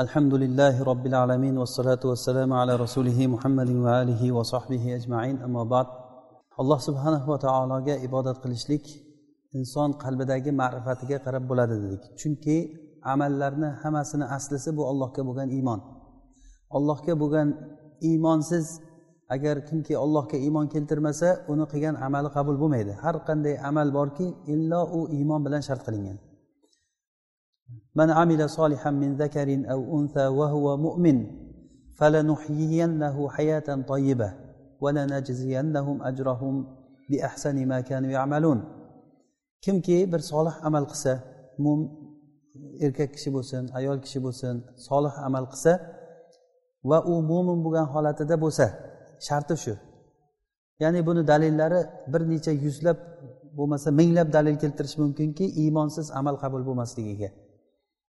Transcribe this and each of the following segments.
الحمد لله رب العالمين والصلاة والسلام على رسوله محمد وآله وصحبه أجمعين أما بعد alloh subhanahu va taologa ibodat qilishlik inson qalbidagi ma'rifatiga qarab bo'ladi dedik chunki amallarni hammasini aslisi bu allohga bo'lgan iymon allohga bo'lgan iymonsiz agar kimki allohga iymon keltirmasa uni qilgan amali qabul bo'lmaydi har qanday amal borki illo u iymon bilan shart qilingan من عمل صالحا من ذكر أو أنثى وهو مؤمن فلنحيينه حياة طيبة ولنجزينهم أجرهم بأحسن ما كانوا يعملون kimki bir solih amal qilsa erkak kishi bo'lsin ayol kishi bo'lsin solih amal qilsa va u mo'min bo'lgan holatida bo'lsa sharti shu ya'ni buni dalillari bir necha yuzlab bo'lmasa minglab dalil keltirish mumkinki iymonsiz amal qabul bo'lmasligiga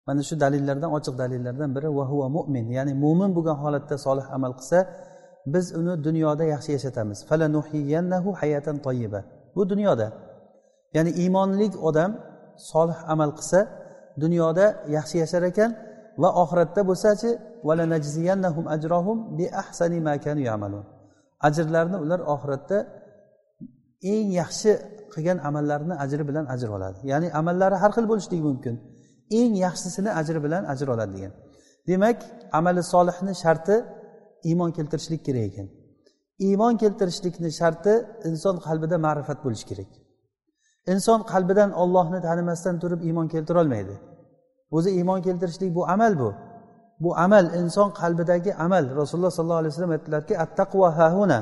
Mana shu dalillardan ochiq dalillardan biri va huva mo'min ya'ni mo'min bo'lgan holatda solih amal qilsa biz uni dunyoda yaxshi yashatamiz. Bu dunyoda. Ya'ni iymonli odam solih amal qilsa dunyoda yaxshi yashar ekan va oxiratda bo'lsachi ajrlarini ular oxiratda eng yaxshi qilgan amallarini ajri bilan ajr oladi. Ya'ni amallari har xil bo'lishligi mumkin. Eng yaxshisini ajri bilan ajr oladi degan. Demak amali solihni sharti iymon keltirishlik kerak ekan. Iymon keltirishlikni sharti inson qalbida ma'rifat bo'lishi kerak. Inson qalbidan ollohni tanimasdan turib iymon keltirolmaydi o'zi iymon keltirishlik bu amal bu. Bu amal inson qalbidagi amal. Rasululloh sollallohu alayhi vasallam aytdilarki attaqvo hahuna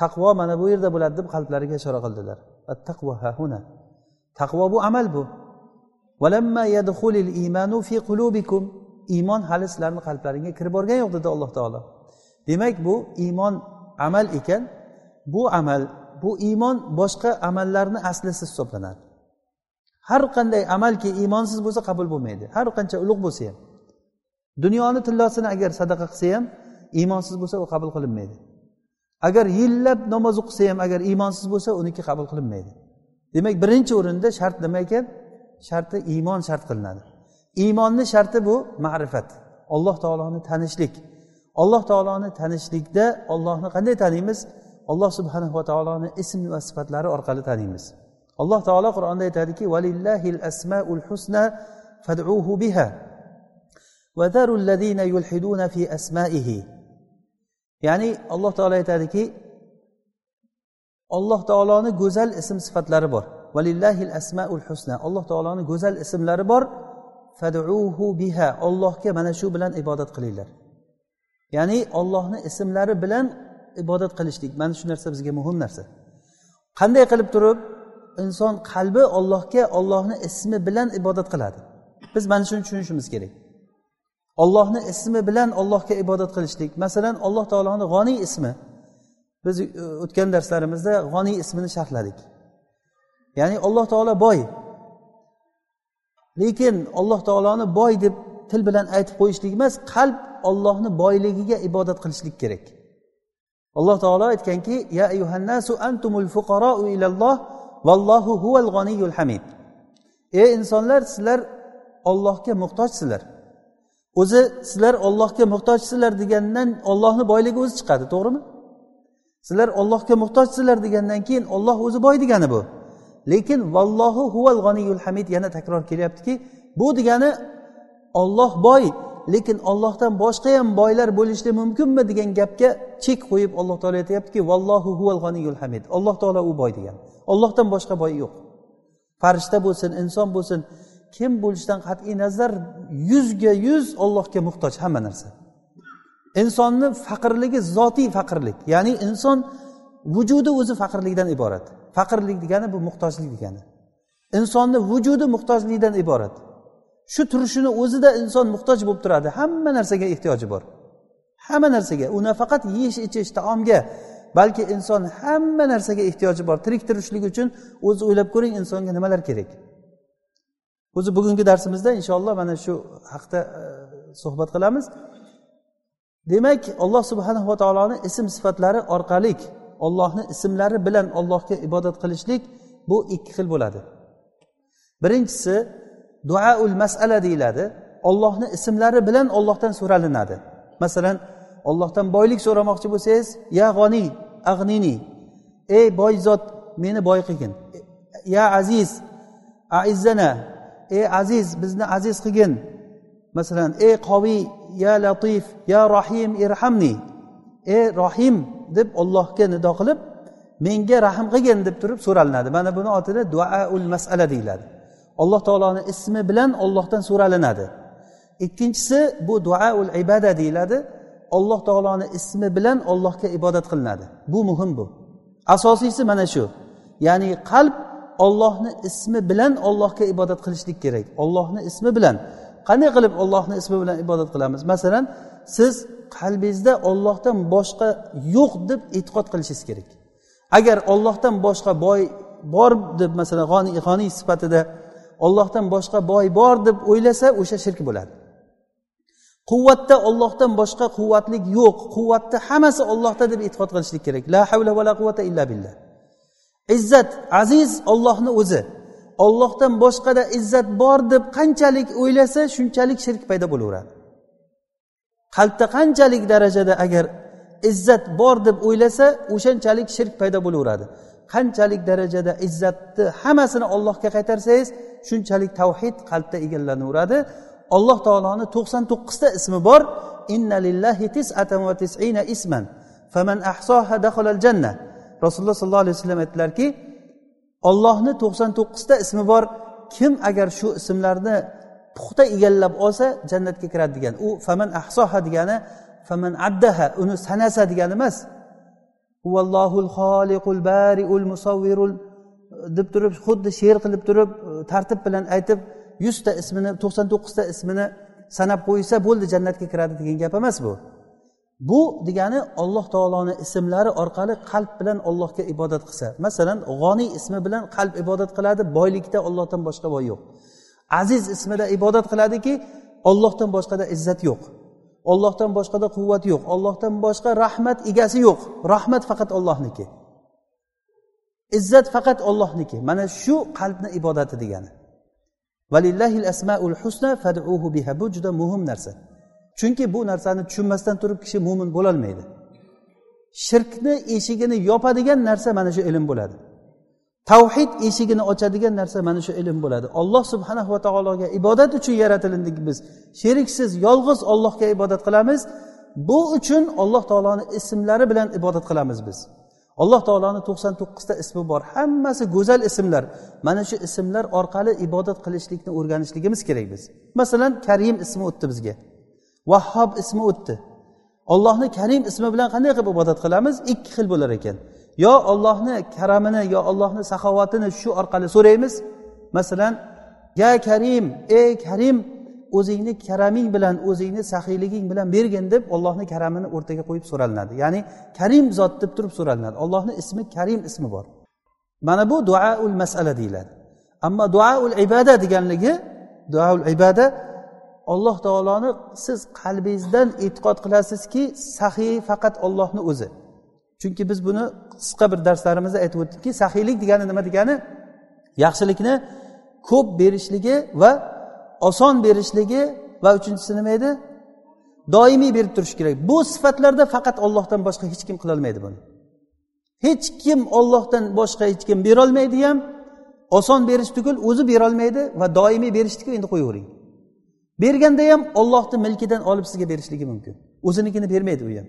taqvo mana bu yerda bo'ladi deb qalblariga ishora qildilar. Attaqvo hahuna taqvo bu amal bu. Iymon hali sizlarni qalblaringga kirib borgani yo'q dedi alloh taolo. Demak bu iymon amal ekan. Bu amal bu iymon boshqa amallarni aslisi hisoblanadi. Har qanday amalki iymonsiz bo'lsa qabul bo'lmaydi. Har qancha ulug' bo'lsa ham. Dunyoni tillosini agar sadaqa qilsa ham iymonsiz bo'lsa u qabul qilinmaydi. Agar yillab namoz o'qisa ham agar iymonsiz bo'lsa uniki qabul qilinmaydi. Demak birinchi o'rinda shart nima ekan? sharti iymon shart qilinadi iymonni sharti bu ma'rifat alloh taoloni tanishlik alloh taoloni tanishlikda ollohni qanday taniymiz alloh subhanahu va taoloni ism va sifatlari orqali taniymiz alloh taolo qur'onda aytadiki valillahil asmaul husna fad'uhu biha وذروا الذين يلحدون في أسمائه ya'ni alloh taolo aytadiki alloh taoloni go'zal ism sifatlari bor Valillahil asmaul husna. Alloh taoloni go'zal ismlari bor. Faduhu biha. Ollohga mana shu bilan ibodat qilinglar. Ya'ni ollohni ismlari bilan ibodat qilishlik. Mana shu narsa bizga muhim narsa. Qanday qilib turib? Inson qalbi ollohga ollohni ismi bilan ibodat qiladi. Biz mana shuni tushunishimiz kerak. Ollohni ismi bilan ollohga ibodat qilishlik. Masalan alloh taoloni g'oniy ismi. Biz e, o'tgan darslarimizda g'oniy ismini sharhladik. Ya'ni alloh taolo boy. Lekin alloh taoloni boy deb til bilan aytib qo'yishlik emas qalb ollohni boyligiga ibodat qilishlik kerak. Alloh taolo aytganki ya ayuhannasu antumul fuqarou ilalloh vallohu huval g'aniyul hamid. Ey insonlar sizlar ollohga muhtojsizlar. O'zi sizlar ollohga muhtojsizlar degandan ollohni boyligi o'zi chiqadi to'g'rimi? Sizlar ollohga muhtojsizlar degandan keyin olloh o'zi boy degani bu. Lekin vallohu huval g'aniyul hamid yana takror kelyaptiki bu degani olloh boy lekin ollohdan boshqa ham boylar bo'lishi mumkinmi degan gapga chek qo'yib alloh taolo aytyaptiki vallohu huval g'aniyul hamid. Alloh taolo u boy degan. Ollohdan boshqa boy yo'q. Farishta bo'lsin inson bo'lsin kim bo'lishidan qat'iy nazar yuzga yuz ollohga muhtoj hamma narsa. Insonni faqirligi zotiy faqirlik ya'ni inson vujudi o'zi faqirlikdan iborat. Faqirlik degani bu muhtojlik degani. Insonni vujudi muhtojlikdan iborat. Shu turishini o'zida inson muhtoj bo'lib turadi. Hamma narsaga ehtiyoji bor. Hamma narsaga. U nafaqat yeyish ichish taomga balki inson hamma narsaga ehtiyoji bor. Tirik turishlik uchun o'zi o'ylab ko'ring insonga nimalar kerak. O'zi bugungi darsimizda inshaalloh mana shu haqda e, suhbat qilamiz. Demak alloh subhanahu va taoloni ism sifatlari orqali ollohni ismlari bilan ollohga ibodat qilishlik bu ikki xil bo'ladi. Birinchisi duaul masala deyiladi. Ollohni ismlari bilan ollohdan so'ralinadi. Masalan ollohdan boylik so'ramoqchi bo'lsangiz ya g'oniy ag'nini ey boy zot meni boy qilgin. Ya aziz aizzana ey aziz bizni aziz qilgin. Masalan ey qoviy ya latif ya rohim irhamni. Ey rohim deb ollohga nido qilib menga rahm qilgin deb turib so'ralinadi. Mana buni otida duaul masala deyiladi. Alloh taoloni ismi bilan ollohdan so'ralinadi. Ikkinchisi bu duaul ibada deyiladi. Alloh taoloni ismi bilan ollohga ibodat qilinadi. Bu muhim bu. Asosiysi mana shu. Ya'ni qalb ollohni ismi bilan ollohga ibodat qilishlik kerak. Ollohni ismi bilan. Qanday qilib ollohni ismi bilan ibodat qilamiz? Masalan siz qalbingizda ollohdan boshqa yo'q deb e'tiqod qilishingiz kerak. Agar ollohdan boshqa boy bor deb masalan g'oniy g'oniy sifatida ollohdan boshqa boy bor deb o'ylasa o'sha shirk bo'ladi. Quvvatda ollohdan boshqa quvvatlik yo'q. Quvvatni hammasi ollohda deb e'tiqod qilishlik kerak. La havla va la quvvata illa billah. Izzat aziz ollohni o'zi. Ollohdan boshqada izzat bor deb qanchalik o'ylasa shunchalik shirk paydo bo'laveradi. Qalbda qanchalik darajada agar izzat bor deb o'ylasa o'shanchalik shirk paydo bo'laveradi. Qanchalik darajada izzatni hammasini ollohga qaytarsangiz shunchalik tavhid qalbda egallanaveradi alloh taoloni to'qson to'qqizta ismi bor. Inna lillahi tisatan va tisina isman. Faman ahsoha daxalal janna rasululloh sollallohu alayhi vasallam aytdilarki ollohni to'qson to'qqizta ismi bor. Kim agar shu ismlarni puxta egallab olsa jannatga kiradi degan. U faman ahsoha degani faman addaha uni sanasa degani emas. Huvallohul xoliqul bariul musavvirul deb turib xuddi she'r qilib turib e, tartib bilan aytib yuzta ismini to'qson to'qqizta ismini sanab qo'ysa bo'ldi jannatga kiradi degan gap emas bu. Bu degani alloh taoloni ismlari orqali qalb bilan allohga ibodat qilsa. Masalan g'oniy ismi bilan qalb ibodat qiladi boylikda ollohdan boshqa boy yo'q. Aziz ismida ibodat qiladiki ollohdan boshqada izzat yo'q. Ollohdan boshqada quvvat yo'q. Ollohdan boshqa rahmat egasi yo'q. Rahmat faqat ollohniki izzat faqat ollohniki mana shu qalbni ibodati degani. Valillahil asmaul husna faduhu biha bu juda muhim narsa. Chunki bu narsani tushunmasdan turib kishi mo'min bo'lolmaydi. Shirkni eshigini yopadigan narsa mana shu ilm bo'ladi. Tavhid eshigini ochadigan narsa mana shu ilm bo'ladi. Olloh subhana va taologa ibodat uchun yaratilindik biz. Sheriksiz yolg'iz ollohga ibodat qilamiz. Bu uchun alloh taoloni ismlari bilan ibodat qilamiz biz. Alloh taoloni to'qson to'qqizta ismi bor. Hammasi go'zal ismlar. Mana shu ismlar orqali ibodat qilishlikni o'rganishligimiz kerak biz. Masalan karim ismi o'tdi bizga. Vahhob ismi o'tdi. Ollohni karim ismi bilan qanday qilib ibodat qilamiz? Ikki xil bo'lar ekan. Yo ollohni karamini yo ollohni saxovatini shu orqali so'raymiz. Masalan ya karim ey karim o'zingni karaming bilan o'zingni saxiyliging bilan bergin deb ollohni karamini o'rtaga qo'yib so'ralinadi. Ya'ni karim zot deb turib so'ralinadi. Ollohni ismi karim ismi bor. Mana bu duaul masala deyiladi. Ammo duaul ibada deganligi duaul ibada alloh taoloni siz qalbingizdan e'tiqod qilasizki saxiy faqat ollohni o'zi. Chunki biz buni qisqa bir darslarimizda aytib o'tdikki saxiylik degani nima degani? Yaxshilikni ko'p berishligi va oson berishligi va uchinchisi nima edi? Doimiy berib turish kerak. Bu sifatlarda faqat ollohdan boshqa hech kim qilolmaydi buni. Hech kim ollohdan boshqa hech kim berolmaydi ham. Oson berish tugul o'zi berolmaydi va doimiy berishdiku endi qo'yavering. Berganda ham ollohni milkidan olib sizga berishligi mumkin. O'zinikini bermaydi u ham.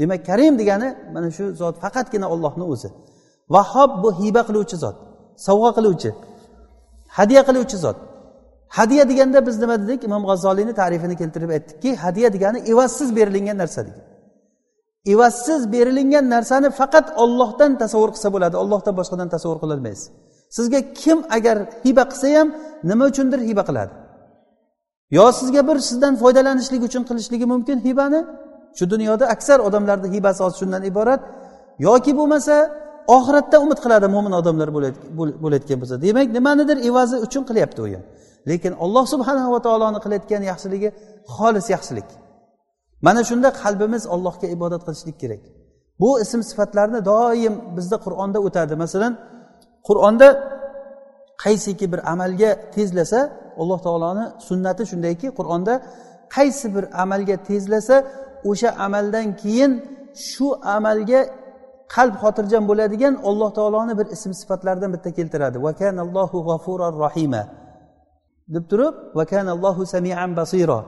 Demak karim degani mana shu zot faqatgina ollohni o'zi. Vahob bu hiba qiluvchi zot sovg'a qiluvchi hadya qiluvchi zot. Hadya deganda biz nima dedik? Imom g'azzoliyni ta'rifini keltirib aytdikki hadya degani evazsiz berilingan narsa degan evazsiz berilingan narsani faqat ollohdan tasavvur qilsa bo'ladi ollohdan boshqadan tasavvur qilolmaysiz sizga kim agar hiba qilsa ham nima uchundir hiba qiladi? Yo sizga bir sizdan foydalanishlik uchun qilishligi mumkin hibani? Shu dunyoda aksar odamlarni hibasi hozir shundan iborat. Yoki bo'lmasa oxiratda umid qiladi mo'min odamlar bo'layotgan bo'lsa. Demak nimanidir evazi uchun qilyapti u ham. Lekin alloh subhanahu va taoloni qilayotgan yaxshiligi xolis yaxshilik. Mana shunda qalbimiz allohga ibodat qilishlik kerak. Bu ism sifatlarni doim bizda qur'onda o'tadi. Masalan qur'onda qaysiki bir amalga tezlasa alloh taoloni sunnati shundayki qur'onda qaysi bir amalga tezlasa o'sha amaldan keyin shu amalga qalb xotirjam bo'ladigan alloh taoloni bir ism sifatlaridan bitta keltiradi. Vakanallohu g'ofurar rohima deb turib vakanallohu samian basiro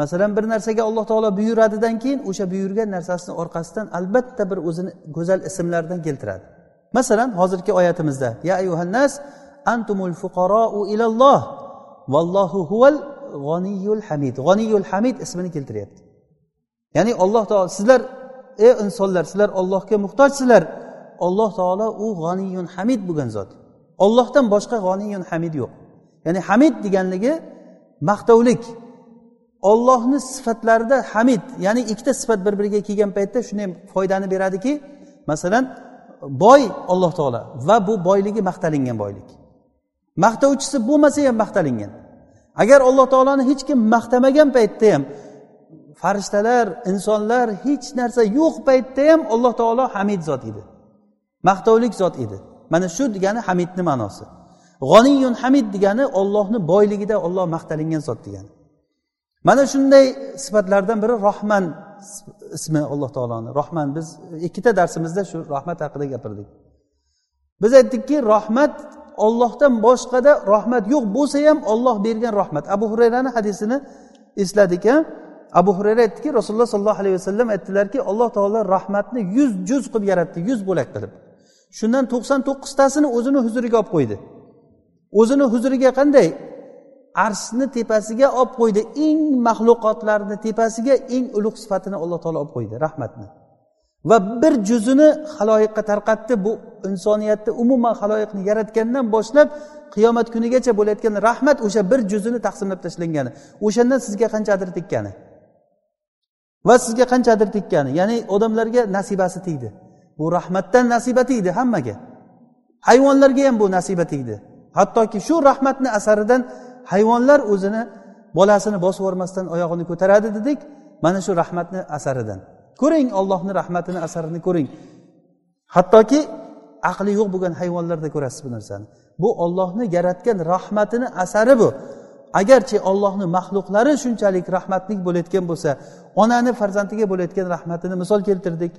masalan bir narsaga alloh taolo buyuradidan keyin o'sha buyurgan narsasini orqasidan albatta bir o'zini go'zal ismlaridan keltiradi. Masalan hozirgi oyatimizda ya ayuhannas antumul fuqarou ilalloh vallohu huval g'oniyul hamid. G'oniyul hamid ismini keltiryapti. Ya'ni alloh taolo sizlar ey insonlar sizlar ollohga muhtojsizlar. Alloh taolo u g'oniyun hamid bo'lgan zot. Ollohdan boshqa g'oniyun hamid yo'q. Ya'ni hamid deganligi maqtovlik. Ollohni sifatlarida hamid ya'ni ikkita sifat bir biriga kelgan paytda shunday foydani beradiki masalan boy olloh taolo va bu boyligi maqtalingan boylik. Maqtovchisi bo'lmasa ham maqtalingan. Agar alloh taoloni hech kim maqtamagan paytda ham farishtalar insonlar hech narsa yo'q paytda ham alloh taolo hamid zot edi. Maqtovlik zot edi. Mana shu degani hamidni ma'nosi. G'oniyun hamid degani ollohni boyligida olloh maqtalingan zot degani. Mana shunday sifatlardan biri rohman ismi alloh taoloni. Rohman biz ikkita darsimizda shu rahmat haqida gapirdik. Biz aytdikki rahmat ollohdan boshqada rahmat yo'q bo'lsa ham olloh bergan rahmat. Abu hurayrani hadisini esladik a abu hurayra aytdiki rasululloh sollallohu alayhi vasallam aytdilarki alloh taolo rahmatni yuz juz qilib yaratdi yuz bo'lak qilib. Shundan to'qson to'qqiztasini o'zini huzuriga olib qo'ydi. O'zini huzuriga qanday? Arshni tepasiga olib qo'ydi eng maxluqotlarni tepasiga eng ulug' sifatini alloh taolo olib qo'ydi rahmatni. Va bir juzini haloyiqqa tarqatdi bu insoniyatni umuman haloyiqni yaratgandan boshlab qiyomat kunigacha bo'layotgan rahmat o'sha bir juzini taqsimlab tashlangani o'shandan sizga qanchadir tekkani. Va sizga qanchadir tekkani ya'ni odamlarga nasibasi tegdi. Bu rahmatdan nasiba tegdi hammaga. Hayvonlarga ham bu nasiba tegdi. Hattoki shu rahmatni asaridan hayvonlar o'zini bolasini bosib yubormasdan oyog'ini ko'taradi dedik mana shu rahmatni asaridan. Ko'ring ollohni rahmatini asarini ko'ring. Hattoki aqli yo'q bo'lgan hayvonlarda ko'rasiz bu narsani. Bu ollohni yaratgan rahmatini asari bu. Agarchi ollohni maxluqlari shunchalik rahmatli bo'layotgan bo'lsa onani farzandiga bo'layotgan rahmatini misol keltirdik.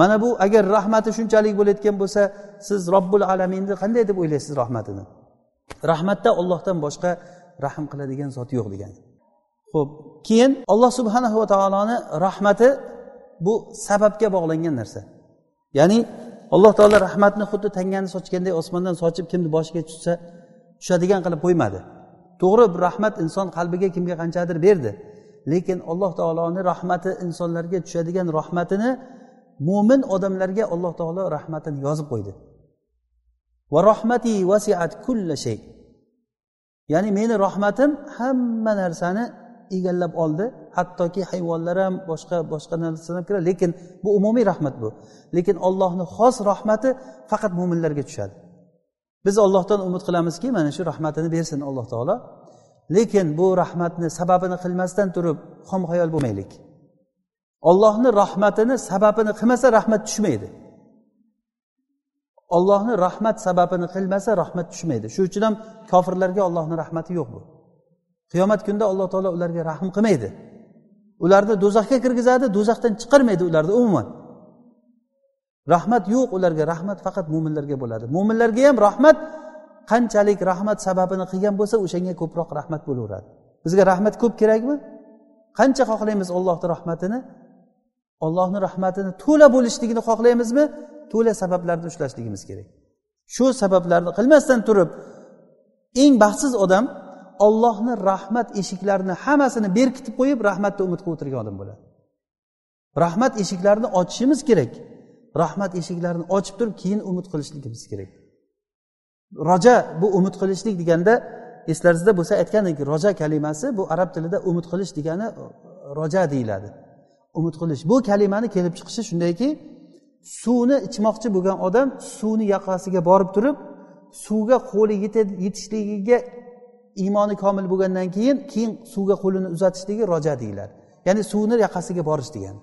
Mana bu agar rahmati shunchalik bo'layotgan bo'lsa siz robbul alaminni qanday deb o'ylaysiz rahmatini? Rahmatda ollohdan boshqa rahm qiladigan zot yo'q degan ho'p keyin alloh subhanahu va taoloni rahmati bu sababga bog'langan narsa. Ya'ni alloh taolo rahmatni xuddi tangani sochganday osmondan sochib kimni boshiga tushsa tushadigan qilib qo'ymadi. To'g'ri rahmat inson qalbiga kimga qanchadir berdi. Lekin alloh taoloni rahmati insonlarga tushadigan rahmatini mo'min odamlarga alloh taolo rahmatini yozib qo'ydi. Va rahmati vasiat kulla shay. Ya'ni meni rahmatim hamma narsani egallab oldi. Hattoki hayvonlar ham boshqa boshqa narsalar ham kiradi. Lekin bu umumiy rahmat bu. Lekin ollohni xos rahmati faqat mo'minlarga tushadi. Biz ollohdan umid qilamizki mana shu rahmatini bersin alloh taolo. Lekin bu rahmatni sababini qilmasdan turib xom xayol bo'lmaylik. Ollohni rahmatini sababini qilmasa rahmat tushmaydi. Ollohni rahmat sababini qilmasa rahmat tushmaydi. Shuning uchun ham kofirlarga ollohni rahmati yo'q bu. Qiyomat kunida alloh taolo ularga rahm qilmaydi. Ularni do'zaxga kirgizadi do'zaxdan chiqarmaydi ularni umuman. Rahmat yo'q ularga rahmat faqat mo'minlarga bo'ladi. Mo'minlarga ham rahmat qanchalik rahmat sababini qilgan bo'lsa o'shanga ko'proq rahmat bo'laveradi. Bizga rahmat ko'p kerakmi? Qancha xohlaymiz ollohni rahmatini? Ollohni rahmatini to'la bo'lishligini xohlaymizmi? To'la sabablarni ushlashligimiz kerak. Shu sabablarni qilmasdan turib eng baxtsiz odam ollohni rahmat eshiklarini hammasini berkitib qo'yib rahmatni umid qilib o'tirgan odam bo'ladi. Rahmat eshiklarini ochishimiz kerak. Rahmat eshiklarini ochib turib keyin umid qilishligimiz kerak. Roja bu umid qilishlik deganda eslaringizda bo'lsa aytgan edik roja kalimasi bu arab tilida umid qilish degani roja deyiladi. Umid qilish. Bu kalimani kelib chiqishi shundayki suvni ichmoqchi bo'lgan odam suvni yoqasiga borib turib suvga qo'li yetishligiga iymoni komil bo'lgandan keyin keyin suvga qo'lini uzatishligi roja deyiladi. Ya'ni suvni yoqasiga borish degani.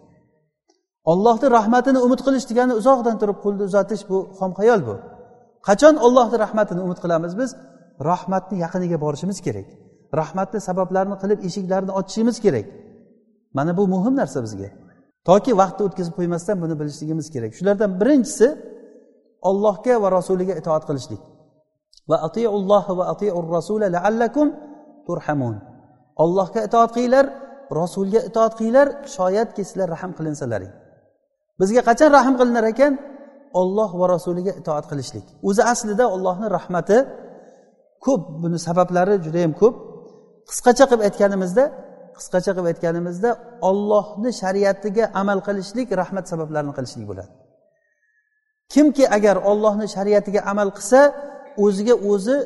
Ollohni rahmatini umid qilish degani uzoqdan turib qo'lni uzatish bu xom xayol bu. Qachon ollohni rahmatini umid qilamiz biz? Rahmatni yaqiniga borishimiz kerak. Rahmatni sabablarini qilib eshiklarini ochishimiz kerak. Mana bu muhim narsa bizga. Toki vaqtni o'tkazib qo'ymasdan buni bilishligimiz kerak. Shulardan birinchisi ollohga va rasuliga itoat qilishlik. Va atiulloh va atiur rasula laallakum turhamun. Ollohga itoat qilinglar rasulga itoat qilinglar shoyatki sizlar rahm qilinsalaring bizga qachon rahm qilinar ekan? Olloh va rasuliga itoat qilishlik. O'zi aslida ollohni rahmati ko'p buni sabablari judayam ko'p. Qisqacha qilib aytganimizda qisqacha qilib aytganimizda ollohni shariatiga amal qilishlik rahmat sabablarini qilishlik bo'ladi. Kimki agar ollohni shariatiga amal qilsa o'ziga o'zi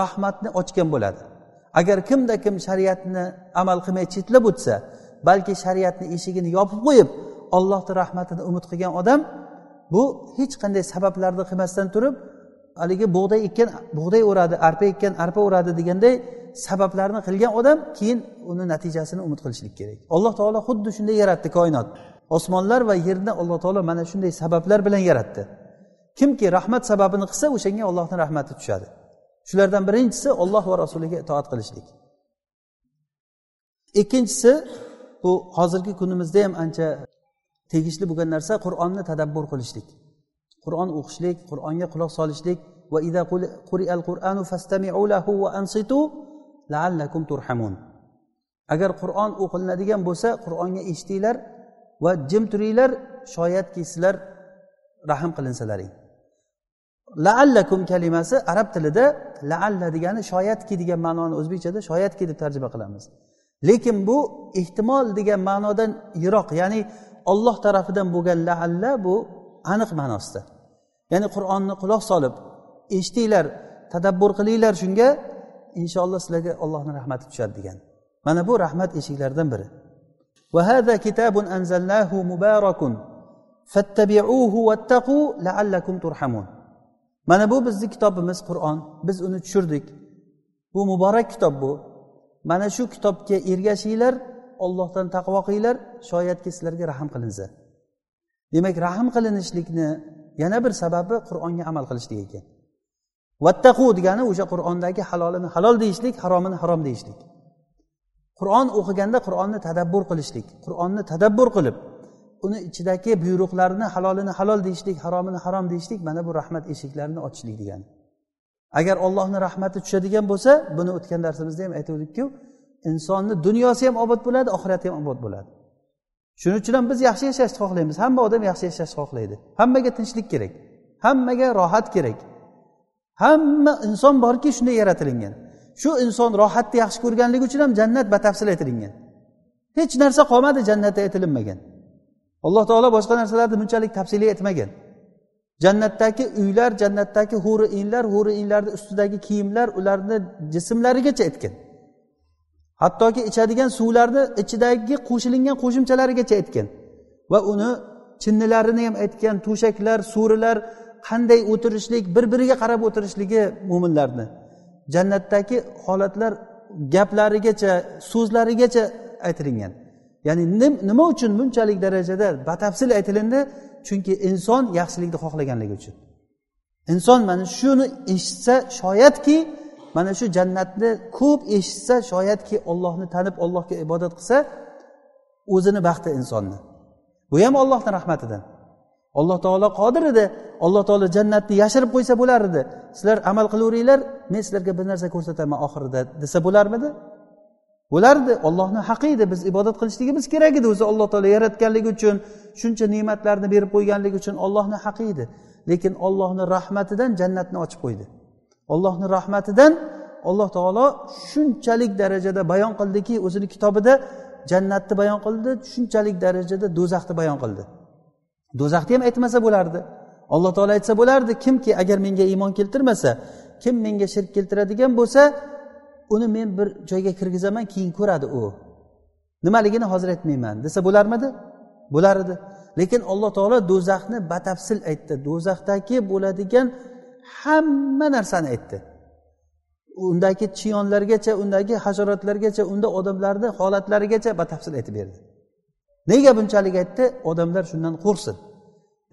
rahmatni ochgan bo'ladi. Agar kimda kim shariatni amal qilmay chetlab o'tsa balki shariatni eshigini yopib qo'yib ollohni rahmatini umid qilgan odam bu hech qanday sabablarni qilmasdan turib haligi bug'doy ekkan bug'doy o'radi arpa ekkan arpa o'radi deganday sabablarni qilgan odam keyin uni natijasini umid qilishlik kerak. Alloh taolo xuddi shunday yaratdi koinot. Osmonlar va yerni alloh taolo mana shunday sabablar bilan yaratdi. Kimki rahmat sababini qilsa o'shanga ollohni rahmati tushadi. Shulardan birinchisi olloh va rasuliga itoat qilishlik. Ikkinchisi bu hozirgi kunimizda ham ancha tegishli bo'lgan narsa qur'onni tadabbur qilishlik. Qur'on o'qishlik qur'onga quloq solishlik va qur'anu fastami'u lahu va ansitu laallakum turhamun. Agar qur'on o'qilinadigan bo'lsa qur'onga eshitinglar va jim turinglar shoyatki sizlar rahm qilinsalaring. Laallakum kalimasi arab tilida laalla degani shoyatki degan ma'noni o'zbekchada shoyatki deb tarjima qilamiz. Lekin bu ehtimol degan ma'nodan yiroq ya'ni olloh tarafidan bo'lgan laalla bu aniq ma'nosida ya'ni qur'onni quloq solib eshitinglar tadabbur qilinglar shunga inshaalloh sizlarga allohni rahmati tushadi degan mana bu rahmat eshiklaridan biri وهذا كتاب أنزلناه مبارك فاتبعوه واتقوا لعلكم ترحمون mana bu bizni kitobimiz qur'on biz uni tushirdik bu muborak kitob bu mana shu kitobga ergashinglar ollohdan taqvo qilinglar shoyatki sizlarga rahm qilinsa. Demak rahm qilinishlikni yana bir sababi qur'onga amal qilishlik ekan. Vattaqu degani o'sha qur'ondagi halolini halol deyishlik haromini harom deyishlik. Qur'on o'qiganda qur'onni tadabbur qilishlik qur'onni tadabbur qilib uni ichidagi buyruqlarni halolini halol deyishlik haromini harom deyishlik mana bu rahmat eshiklarini ochishlik degani. Agar ollohni rahmati tushadigan bo'lsa buni o'tgan darsimizda ham aytuvdikku insonni dunyosi ham obod bo'ladi oxirati ham obod bo'ladi. Shuning uchun ham biz yaxshi yashashni xohlaymiz. Hamma odam yaxshi yashashni xohlaydi. Hammaga tinchlik kerak. Hammaga rohat kerak. Hamma inson borki shunday yaratilingan. Shu inson rohatni yaxshi ko'rganligi uchun ham jannat batafsil aytilingan. Hech narsa qolmadi jannatda aytilinmagan. Alloh taolo boshqa narsalarni bunchalik tafsiliy aytmagan. Jannatdagi uylar jannatdagi huri inlar huri inlarni ustidagi kiyimlar ularni jismlarigacha aytgan. Hattoki ichadigan suvlarni ichidagi qo'shilingan qo'shimchalarigacha aytgan va uni chinnilarini ham aytgan to'shaklar so'rilar qanday o'tirishlik bir biriga qarab o'tirishligi mo'minlarni jannatdagi holatlar gaplarigacha so'zlarigacha aytilingan. Ya'ni nima uchun bunchalik darajada batafsil aytilindi? Chunki inson yaxshilikni xohlaganligi uchun. Inson mana shuni eshitsa shoyatki mana shu jannatni ko'p eshitsa shoyatki ollohni tanib ollohga ibodat qilsa o'zini baxti insonni. Bu ham ollohni rahmatidan. Alloh taolo qodir edi. Alloh taolo jannatni yashirib qo'ysa bo'lar edi. Sizlar amal qilaveringlar men sizlarga bir narsa ko'rsataman oxirida desa bo'larmidi? Bo'lardi. Ollohni haqqi edi. Biz ibodat qilishligimiz kerak edi o'zi alloh taolo yaratganligi uchun shuncha ne'matlarni berib qo'yganligi uchun ollohni haqqi edi. Lekin ollohni rahmatidan jannatni ochib qo'ydi. Ollohni rahmatidan alloh taolo shunchalik darajada bayon qildiki o'zini kitobida jannatni bayon qildi shunchalik darajada do'zaxni bayon qildi. Do'zaxni ham aytmasa bo'lardi. Alloh taolo aytsa bo'lardi kimki agar menga iymon keltirmasa kim menga shirk keltiradigan bo'lsa uni men bir joyga kirgizaman keyin ko'radi u. Nimaligini hozir aytmayman desa bo'larmidi? Bo'lar edi lekin alloh taolo do'zaxni batafsil aytdi. Do'zaxdagi bo'ladigan hamma narsani aytdi. Undagi chiyonlargacha undagi hasharotlargacha unda odamlarni holatlarigacha batafsil aytib berdi. Nega bunchalik aytdi? Odamlar shundan qo'rqsin.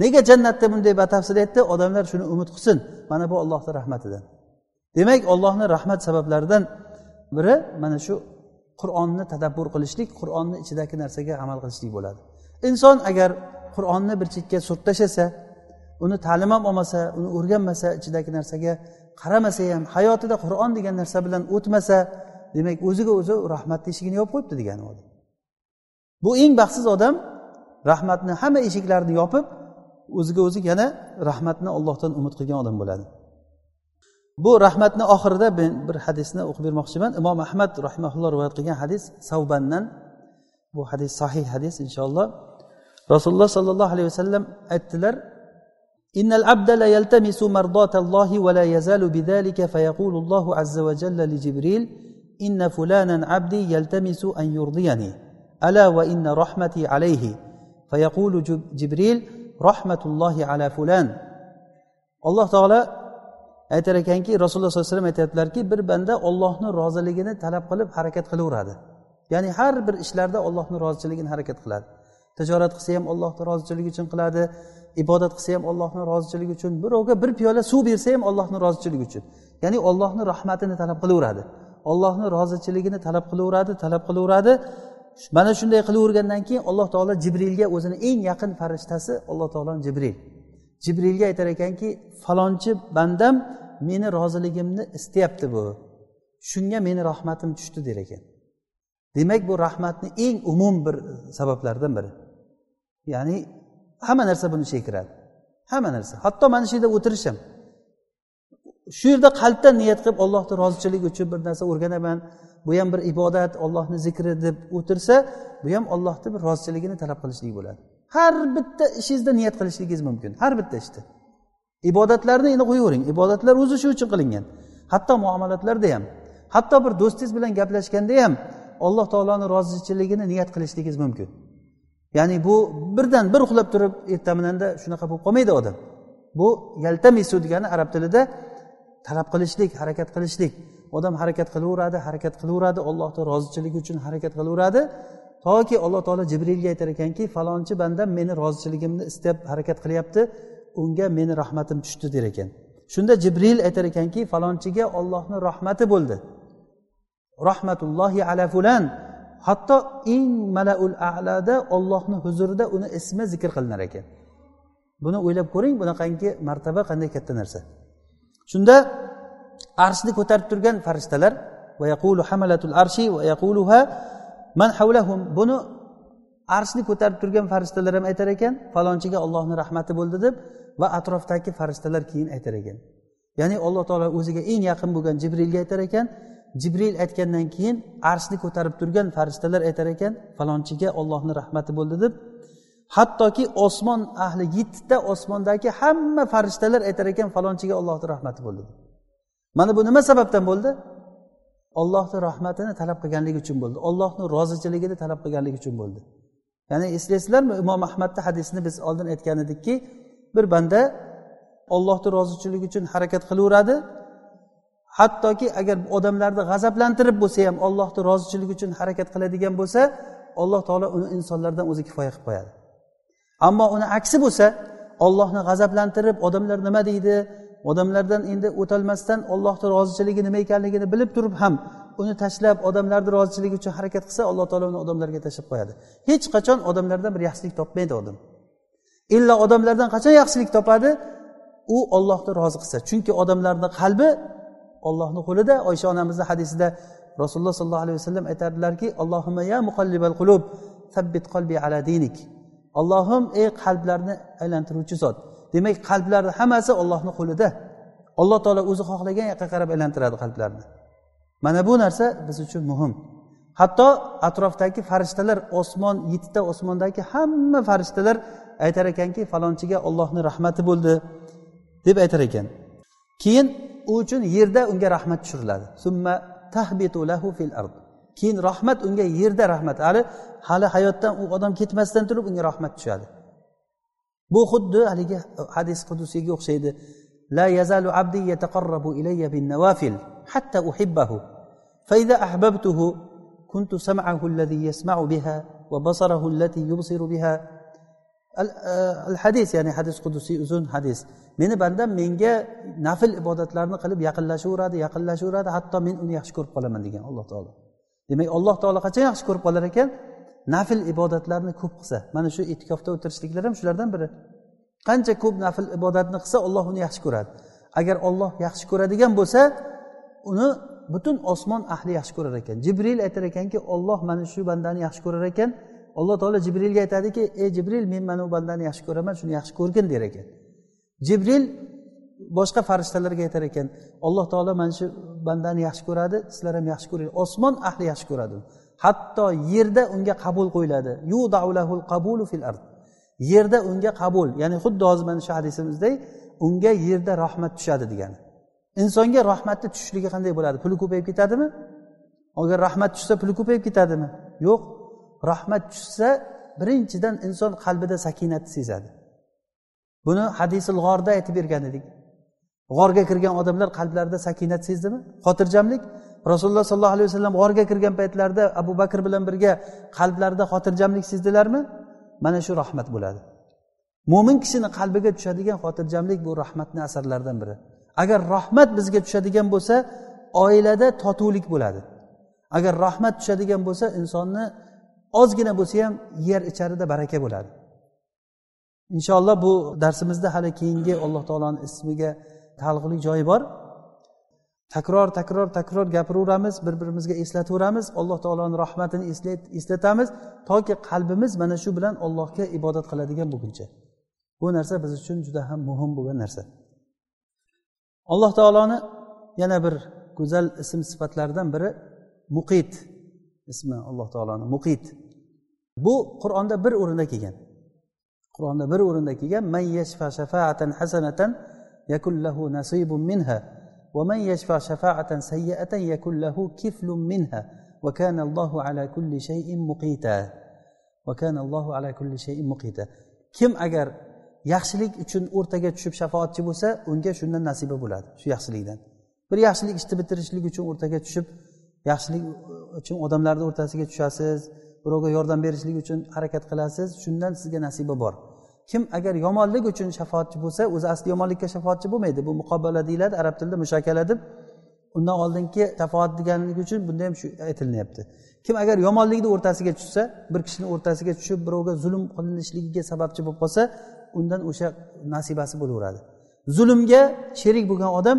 Nega jannatda bunday batafsil aytdi? Odamlar shuni umid qilsin. Mana bu ollohni rahmatidan. Demak ollohni rahmat sabablaridan biri mana shu qur'onni tadabbur qilishlik qur'onni ichidagi narsaga amal qilishlik bo'ladi. Inson agar qur'onni bir chetga surib tashlasa uni ta'lim ham olmasa uni o'rganmasa ichidagi narsaga qaramasa ham hayotida qur'on degan narsa bilan o'tmasa demak o'ziga o'zi rahmatni eshigini yopib qo'yibdi degani u bu eng baxtsiz odam rahmatni hamma eshiklarini yopib o'ziga o'zi yana rahmatni ollohdan umid qilgan odam bo'ladi. Bu rahmatni oxirida men bir hadisni o'qib bermoqchiman. Imom ahmad rahimaulloh rivoyat qilgan hadis savbandan. Bu hadis sahih hadis inshaalloh. Rasululloh sollallohu alayhi vasallam aytdilar إن العبد لا يلتمس مرضاة الله ولا يزال بذلك فيقول الله عز وجل لجبريل إن فلانا عبدي يلتمس أن يرضيني ألا وإن رحمتي عليه فيقول جبريل رحمة الله على فلان alloh taolo aytar ekanki rasululloh sollallohu alayhi vasallam aytyaptilarki bir banda ollohni roziligini talab qilib harakat qilaveradi ya'ni har bir ishlarda ollohni rozichiligini harakat qiladi Tijorat qilsa ham allohni rozichiligi uchun qiladi ibodat qilsa ham allohni rozichiligi uchun birovga bir piyola suv bersa ham allohni rozichiligi uchun. Ya'ni ollohni rahmatini talab qilaveradi ollohni rozichiligini talab qilaveradi talab qilaveradi. Mana shunday qilavergandan keyin alloh taolo jibrilga o'zini eng yaqin farishtasi alloh taolo jibril. Jibrilga aytar ekanki falonchi bandam meni roziligimni istayapti bu. Shunga meni rahmatim tushdi der ekan. Demak bu rahmatni eng umum bir sabablardan biri. Ya'ni hamma narsa buni ichiga kiradi hamma narsa. Hatto mana shu yerda o'tirish ham shu yerda qalbdan niyat qilib ollohni rozichiligi uchun bir narsa o'rganaman. Bu ham bir ibodat ollohni zikri deb o'tirsa bu ham ollohni bir rozichiligini talab qilishlik bo'ladi. Har bitta ishingizda niyat qilishligingiz mumkin. Har bitta ishda. Ibodatlarni endi qo'yavering. Ibodatlar o'zi shu uchun qilingan. Hatto muomalatlarda ham hatto bir do'stingiz bilan gaplashganda ham alloh taoloni rozichiligini niyat qilishligingiz mumkin. Ya'ni bu birdan bir uxlab turib ertaminanda shunaqa bo'lib qolmaydi odam. Bu yaltamisu degani arab tilida talab qilishlik harakat qilishlik. Odam harakat qilaveradi harakat qilaveradi ollohni rozichiligi uchun harakat qilaveradi. Toki alloh taolo jibrilga aytar ekanki falonchi bandam meni rozichiligimni istab harakat qilyapti unga meni rahmatim tushdi der ekan. Shunda jibril aytar ekanki falonchiga ollohni rahmati bo'ldi. Rahmatullohi ala fulan. Hatto eng malaul alada ollohni huzurida uni ismi zikr qilinar ekan. Buni o'ylab ko'ring bunaqangi martaba qanday katta narsa. Shunda arshni ko'tarib turgan farishtalar man havlahum buni arshni ko'tarib turgan farishtalar ham aytar ekan falonchiga ollohni rahmati bo'ldi deb va atrofdagi farishtalar keyin aytar ekan. Ya'ni alloh taolo o'ziga eng yaqin bo'lgan jibrilga aytar ekan jibril aytgandan keyin arshni ko'tarib turgan farishtalar aytar ekan falonchiga ollohni rahmati bo'ldi deb. Hattoki osmon ahli yettita osmondagi hamma farishtalar aytar ekan falonchiga ollohni rahmati bo'ldi mana bu nima sababdan bo'ldi? Ollohni rahmatini talab qilganligi uchun bo'ldi. Ollohni rozichiligini talab qilganligi uchun bo'ldi. Ya'ni eslaysizlarmi imom ahmadni hadisini biz oldin aytgan edikki bir banda ollohni rozichiligi uchun harakat qilaveradi hattoki agar odamlarni g'azablantirib bo'lsa ham ollohni rozichiligi uchun harakat qiladigan bo'lsa alloh taolo uni insonlardan o'zi kifoya qilib qo'yadi. Ammo uni aksi bo'lsa ollohni g'azablantirib odamlar nima deydi? Odamlardan endi o'tolmasdan ollohni rozichiligi nima ekanligini bilib turib ham uni tashlab odamlarni rozichiligi uchun harakat qilsa alloh taolo uni odamlarga tashlab qo'yadi. Hech qachon odamlardan bir yaxshilik topmaydi odam. Illo odamlardan qachon yaxshilik topadi? U ollohni rozi qilsa. Chunki odamlarni qalbi ollohni qo'lida. Oysha onamizni hadisida rasululloh sollallohu alayhi vasallam aytardilarki allohimma ya muqallibal qulub sabbit qalbi ala dinik. Allohim ey qalblarni aylantiruvchi zot. Demak qalblarni hammasi ollohni qo'lida. Alloh taolo o'zi xohlagan yoqqa qarab aylantiradi qalblarni. Mana bu narsa biz uchun muhim. Hatto atrofdagi farishtalar osmon yettita osmondagi hamma farishtalar aytar ekanki falonchiga ollohni rahmati bo'ldi deb aytar ekan. keyin u uchun yerda unga rahmat tushiriladi summa tahbitu lahu fil ard keyin rahmat unga yerda rahmat hali hali hayotdan u odam ketmasdan turib unga rahmat tushadi bu xuddi haligi hadis qudusiyga o'xshaydi la yazalu abdi yataqarrabu ilayya bin nawafil hatta uhibbahu فإذا أحببته كنت سمعه الذي يسمع بها وبصره التي يبصر بها E, al, hadis ya'ni hadis qudusiy uzun hadis. Meni bandam menga nafl ibodatlarni qilib yaqinlashaveradi yaqinlashaveradi hatto men uni yaxshi ko'rib qolaman degan alloh taolo. Demak alloh taolo qachon yaxshi ko'rib qolar ekan? Nafl ibodatlarni ko'p qilsa. Mana shu e'tikofda o'tirishliklar ham shulardan biri. Qancha ko'p nafl ibodatni qilsa olloh uni yaxshi ko'radi. Agar olloh yaxshi ko'radigan bo'lsa uni butun osmon ahli yaxshi ko'rar ekan. Jibril aytar ekanki olloh mana shu bandani yaxshi ko'rar ekan. Alloh taolo jibrilga aytadiki ey jibril men mana bu bandani yaxshi ko'raman shuni yaxshi ko'rgin der ekan. Jibril boshqa farishtalarga aytar ekan alloh taolo mana shu bandani yaxshi ko'radi sizlar ham yaxshi ko'ringlar osmon ahli yaxshi ko'radi. Hatto yerda unga qabul qo'yiladi. Fil ard. Yerda unga qabul ya'ni xuddi hozir mana shu hadisimizdek unga yerda rahmat tushadi degani. Insonga rahmatni tushishligi qanday bo'ladi? Puli ko'payib ketadimi? Agar rahmat tushsa puli ko'payib ketadimi? Yo'q. Rahmat tushsa birinchidan inson qalbida sakinatni sezadi. Buni hadisil g'orda aytib bergan edik. G'orga kirgan odamlar qalblarida sakinat sezdimi? Xotirjamlik. Rasululloh sollallohu alayhi vasallam g'orga kirgan paytlarida abu bakr bilan birga qalblarida xotirjamlik sezdilarmi? Mana shu rahmat bo'ladi. Mo'min kishini qalbiga tushadigan xotirjamlik bu rahmatni asarlaridan biri. Agar rahmat bizga tushadigan bo'lsa oilada totuvlik bo'ladi. Agar rahmat tushadigan bo'lsa insonni ozgina bo'lsa ham yer icharida baraka bo'ladi. Inshaalloh bu darsimizda hali keyingi alloh taoloni ismiga taalluqli joyi bor. Takror takror takror gapiraveramiz bir birimizga eslataveramiz alloh taoloni rahmatini eslatamiz toki qalbimiz mana shu bilan allohga ibodat qiladigan bo'lguncha. Bu narsa biz uchun juda ham muhim bo'lgan narsa. Alloh taoloni yana bir go'zal ism sifatlaridan biri muqit ismi alloh taoloni muqit. Bu qur'onda bir o'rinda kelgan. Qur'onda bir o'rinda kelgan man yashfa shafaatan hasanatan yakun lahu nasibun minha va man yashfa shafaatan sayyiatan yakun lahu kiflun minha va kana allohu ala kulli shay'in muqita. Va kana allohu ala kulli shay'in muqita. Kim agar yaxshilik uchun o'rtaga tushib shafoatchi bo'lsa unga shundan nasiba bo'ladi shu yaxshilikdan. Bir yaxshilik ishni bitirishlik uchun o'rtaga tushib yaxshilik uchun odamlarni o'rtasiga tushasiz birovga yordam berishlik uchun harakat qilasiz. Shundan sizga nasiba bor. Kim agar yomonlik uchun shafoatchi bo'lsa o'zi asli yomonlikka shafoatchi bo'lmaydi. Bu muqobala deyiladi arab tilida mushakala deb. Undan oldingi shafoat deganligi uchun bunda ham shu aytilinyapti. Kim agar yomonlikni o'rtasiga tushsa bir kishini o'rtasiga tushib birovga zulm qilinishligiga sababchi bo'lib qolsa undan o'sha nasibasi bo'laveradi. Zulmga sherik bo'lgan odam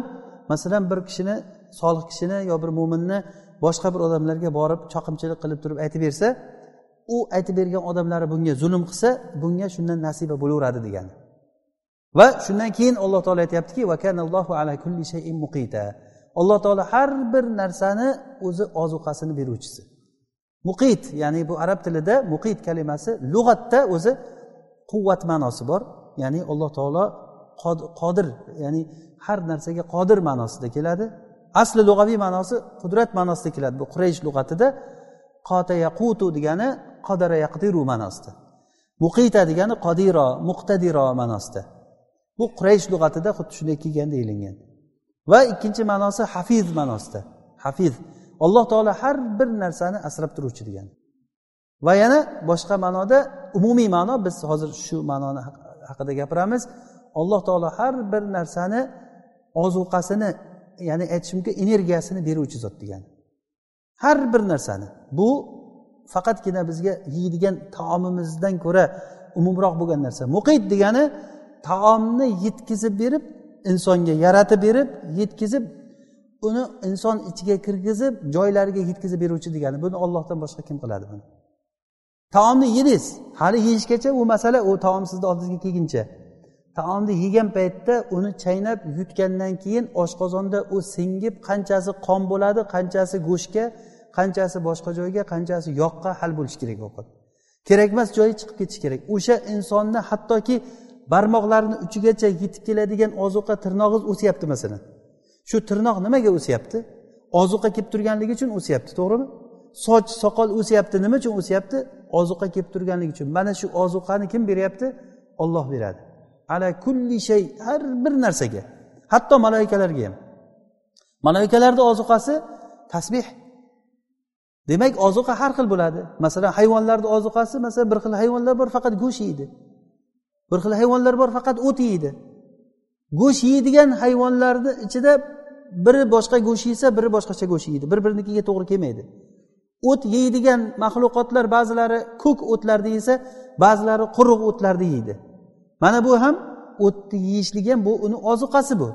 masalan bir kishini solih kishini yo bir mo'minni boshqa bir odamlarga borib choqimchilik qilib turib aytib bersa u aytib bergan odamlari bunga zulm qilsa bunga shundan nasiba bo'laveradi degani. Va shundan keyin alloh taolo aytyaptiki alloh taolo har bir narsani o'zi ozuqasini beruvchisi. Muqit ya'ni bu arab tilida muqit kalimasi lug'atda o'zi quvvat ma'nosi bor. Ya'ni alloh taolo qodir ya'ni har narsaga qodir ma'nosida keladi. Asli lug'aviy ma'nosi qudrat ma'nosida keladi. Bu quraysh lug'atida qota yaqutu degani qodara yaqdiru ma'nosida muqita degani qodiro muqtadiro ma'nosida bu quraysh lug'atida xuddi shunday kelgan deyilgan va ikkinchi ma'nosi hafiz ma'nosida hafiz. Alloh taolo har bir narsani asrab turuvchi degan va yana boshqa ma'noda umumiy ma'no biz hozir shu ma'noni haqida gapiramiz. Alloh taolo har bir narsani ozuqasini ya'ni aytish mumkin energiyasini beruvchi zot degani. Har bir narsani. Bu faqatgina bizga yeydigan taomimizdan ko'ra umumroq bo'lgan narsa. Muqit degani taomni yetkazib berib insonga yaratib berib yetkazib uni inson ichiga kirgizib joylariga yetkazib beruvchi degani. Buni ollohdan boshqa kim qiladi buni? Taomni yedingiz. Hali yeyishgacha u masala u taom sizni oldingizga kelguncha. Taomni yegan paytda uni chaynab yutgandan keyin oshqozonda u singib qanchasi qon bo'ladi qanchasi go'shtga qanchasi boshqa joyga qanchasi yoqqa hal bo'lishi kerak ovqat. Kerakmas joyi chiqib ketishi kerak. O'sha insonni hattoki barmoqlarini uchigacha yetib keladigan ozuqa tirnog'i o'syapti masalan. Shu tirnoq nimaga o'syapti? Ozuqa kelib turganligi uchun o'syapti to'g'rimi? Soch soqol o'syapti nima uchun o'syapti? Ozuqa kelib turganligi uchun. Mana shu ozuqani kim beryapti? Olloh beradi. Ala kulli shay har bir narsaga. Hatto maloikalarga ham. Maloikalarni ozuqasi tasbeh demak ozuqa har xil bo'ladi. Masalan hayvonlarni ozuqasi masalan bir xil hayvonlar bor faqat go'sht yeydi. Bir xil hayvonlar bor faqat o't yeydi. Go'sht yeydigan hayvonlarni ichida biri boshqa go'sht yesa biri boshqacha go'sht yeydi. Bir birinikiga to'g'ri kelmaydi. O't yeydigan maxluqotlar ba'zilari ko'k o'tlarni yesa ba'zilari quruq o'tlarni yeydi. Mana bu ham o'tni yeyishlik ham bu uni ozuqasi bu.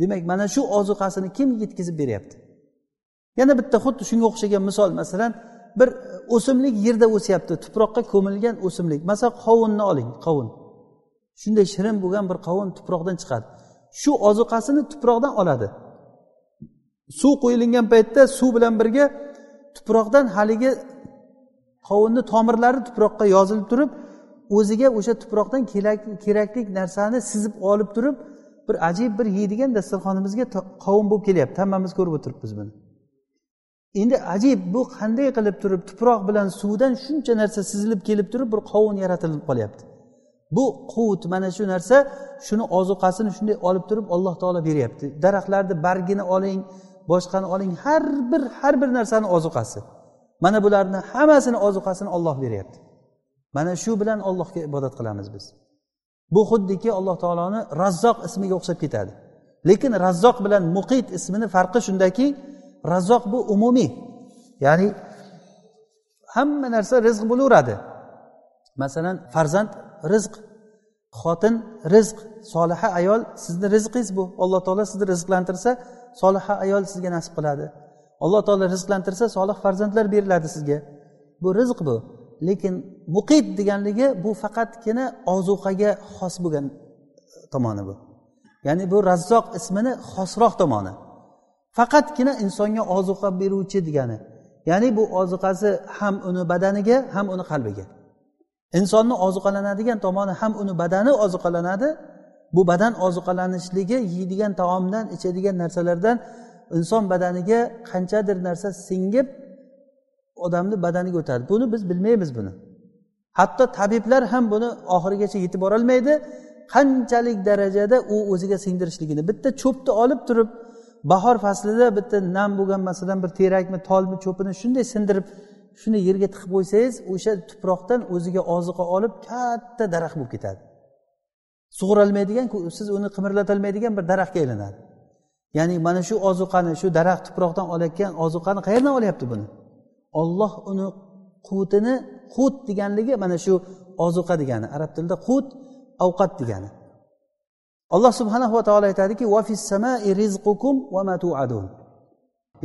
Demak mana shu ozuqasini kim yetkazib beryapti? Yana bitta xuddi shunga o'xshagan misol masalan bir o'simlik yerda o'syapti tuproqqa ko'milgan o'simlik. Masalan qovunni oling qovun. Shunday shirin bo'lgan bir qovun tuproqdan chiqadi. Shu ozuqasini tuproqdan oladi. Suv qo'yilgan paytda suv bilan birga tuproqdan haligi qovunni tomirlari tuproqqa yozilib turib o'ziga o'sha tuproqdan kerakli narsani sizib olib turib bir ajib bir yeydigan dasturxonimizga qovun bo'lib kelyapti. Hammamiz ko'rib o'tiribmiz buni. Endi ajib bu qanday qilib turib tuproq bilan suvdan shuncha narsa sizilib kelib turib bir qovun yaratilib qolyapti. Bu quvut mana shu narsa shuni ozuqasini shunday olib turib alloh taolo beryapti. Daraxtlarni bargini oling boshqani oling har bir har bir narsani ozuqasi. Mana bularni hammasini ozuqasini olloh beryapti. Mana shu bilan allohga ibodat qilamiz biz. Bu xuddiki alloh taoloni razzoq ismiga o'xshab ketadi. Lekin razzoq bilan muqit ismini farqi shundaki razzoq bu umumiy. Ya'ni hamma narsa rizq bo'laveradi. Masalan farzand rizq xotin rizq soliha ayol sizni rizqingiz bu. Alloh taolo sizni rizqlantirsa soliha ayol sizga nasib qiladi. Alloh taolo rizqlantirsa solih farzandlar beriladi sizga. Bu rizq bu. Lekin muqit deganligi bu faqatgina ozuqaga xos bo'lgan tomoni bu. Ya'ni bu razzoq ismini xosroq tomoni. Faqatgina insonga ozuqa beruvchi degani. Ya'ni bu ozuqasi ham uni badaniga ham uni qalbiga. Insonni ozuqalanadigan tomoni ham uni badani ozuqalanadi. Bu badan ozuqalanishligi yeydigan taomdan ichadigan narsalardan inson badaniga qanchadir narsa singib odamni badaniga o'tadi buni biz bilmaymiz buni. Hatto tabiblar ham buni oxirigacha yetib borolmaydi. Qanchalik darajada u o'ziga singdirishligini bitta cho'pni olib turib bahor faslida bitta nam bo'lgan masalan bir terakmi tolmi cho'pini shunday sindirib shuni yerga tiqib qo'ysangiz o'sha tuproqdan o'ziga oziqa olib katta daraxt bo'lib ketadi. Sug'urolmaydigan siz uni qimirlatolmaydigan bir daraxtga aylanadi. Ya'ni mana shu ozuqani shu daraxt tuproqdan olayotgan ozuqani qayerdan olyapti buni? Olloh uni qutini qut deganligi mana shu ozuqa degani. Arab tilida qut ovqat degani. Alloh subhanahu va taolo aytadiki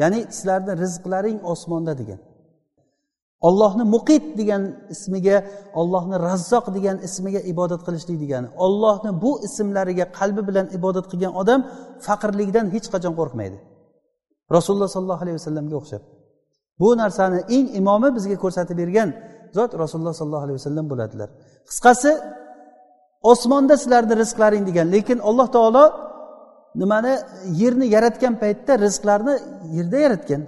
ya'ni sizlarni rizqlaring osmonda degan. Ollohni muqit degan ismiga ollohni razzoq degan ismiga ibodat qilishlik degani. Ollohni bu ismlariga qalbi bilan ibodat qilgan odam faqirlikdan hech qachon qo'rqmaydi. Rasululloh sollallohu alayhi vasallamga o'xshab. Bu narsani eng imomi bizga ko'rsatib bergan zot rasululloh sollallohu alayhi vasallam bo'ladilar. Qisqasi osmonda sizlarni rizqlaring degan. Lekin alloh taolo nimani? Yerni yaratgan paytda rizqlarni yerda yaratgan.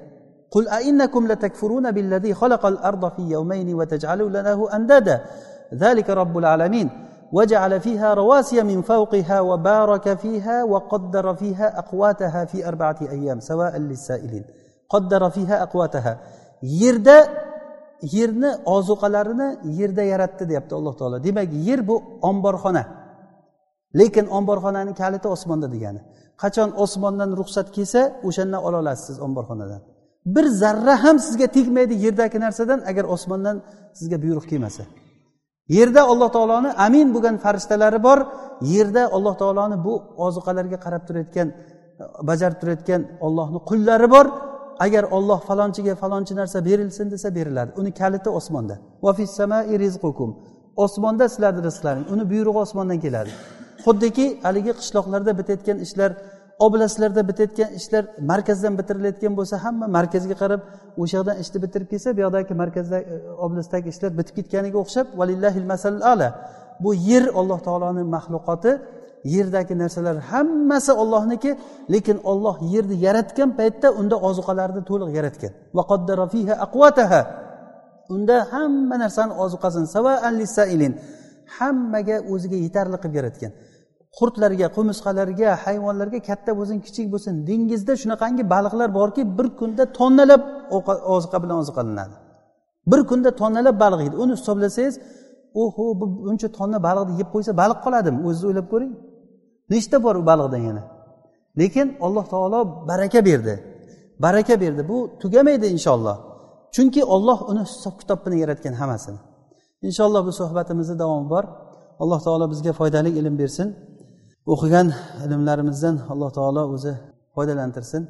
قل أئنكم لتكفرون بالذي خلق الأرض في يومين وتجعلون له أندادا ذلك رب العالمين وجعل فيها رواسي من فوقها وبارك فيها وقدر فيها أقواتها في أربعة أيام سواء للسائلين قدر فيها أقواتها yerda yerni ozuqalarini yerda yaratdi deyapti alloh taolo. Demak yer bu omborxona. Lekin omborxonani kaliti osmonda degani. Qachon osmondan ruxsat kelsa o'shandan ola olasiz siz omborxonadan. Bir zarra ham sizga tegmaydi yerdagi narsadan agar osmondan sizga buyruq kelmasa. Yerda alloh taoloni amin bo'lgan farishtalari bor. Yerda alloh taoloni bu ozuqalarga qarab turayotgan bajarib turayotgan ollohni qullari bor. Agar olloh falonchiga falonchi narsa berilsin desa beriladi. Uni kaliti osmonda. Osmonda sizlarni rizqlaring. Uni buyrug'i osmondan keladi. Xuddiki haligi qishloqlarda bitayotgan ishlar oblastlarda bitayotgan ishlar markazdan bitirilayotgan bo'lsa hamma markazga qarab o'sha yoqdan ishni bitirib kelsa bu yoqdagi markazda e, oblastdagi ishlar bitib ketganiga o'xshab valillahil masal ala. Bu yer alloh taoloni maxluqoti. Yerdagi narsalar hammasi ollohniki lekin olloh yerni yaratgan paytda unda ozuqalarni to'liq yaratgan. Unda hamma narsani ozuqasini hammaga o'ziga yetarli qilib yaratgan. Qurtlarga qumursqalarga hayvonlarga katta bo'lsin kichik bo'lsin dengizda shunaqangi baliqlar borki bir kunda tonnalab oziqa bilan oziqlanadi bir kunda tonnalab baliq yeydi. Uni hisoblasangiz oho bu buncha tonna baliqni yeb qo'ysa baliq qoladimi o'zingiz o'ylab ko'ring. Nechta bor u baliqdan yana? Lekin alloh taolo baraka berdi. Baraka berdi. Bu tugamaydi inshaalloh. Chunki olloh uni hisob kitob bilan yaratgan hammasini. Inshaalloh bu suhbatimizni davomi bor. Alloh taolo bizga foydali ilm bersin. O'qigan ilmlarimizdan alloh taolo o'zi foydalantirsin.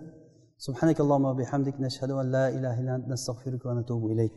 Subhanakallohu bihamdik. Nashhadu an la ilaha illa ant. Nastag'firuka va natubu ilayk.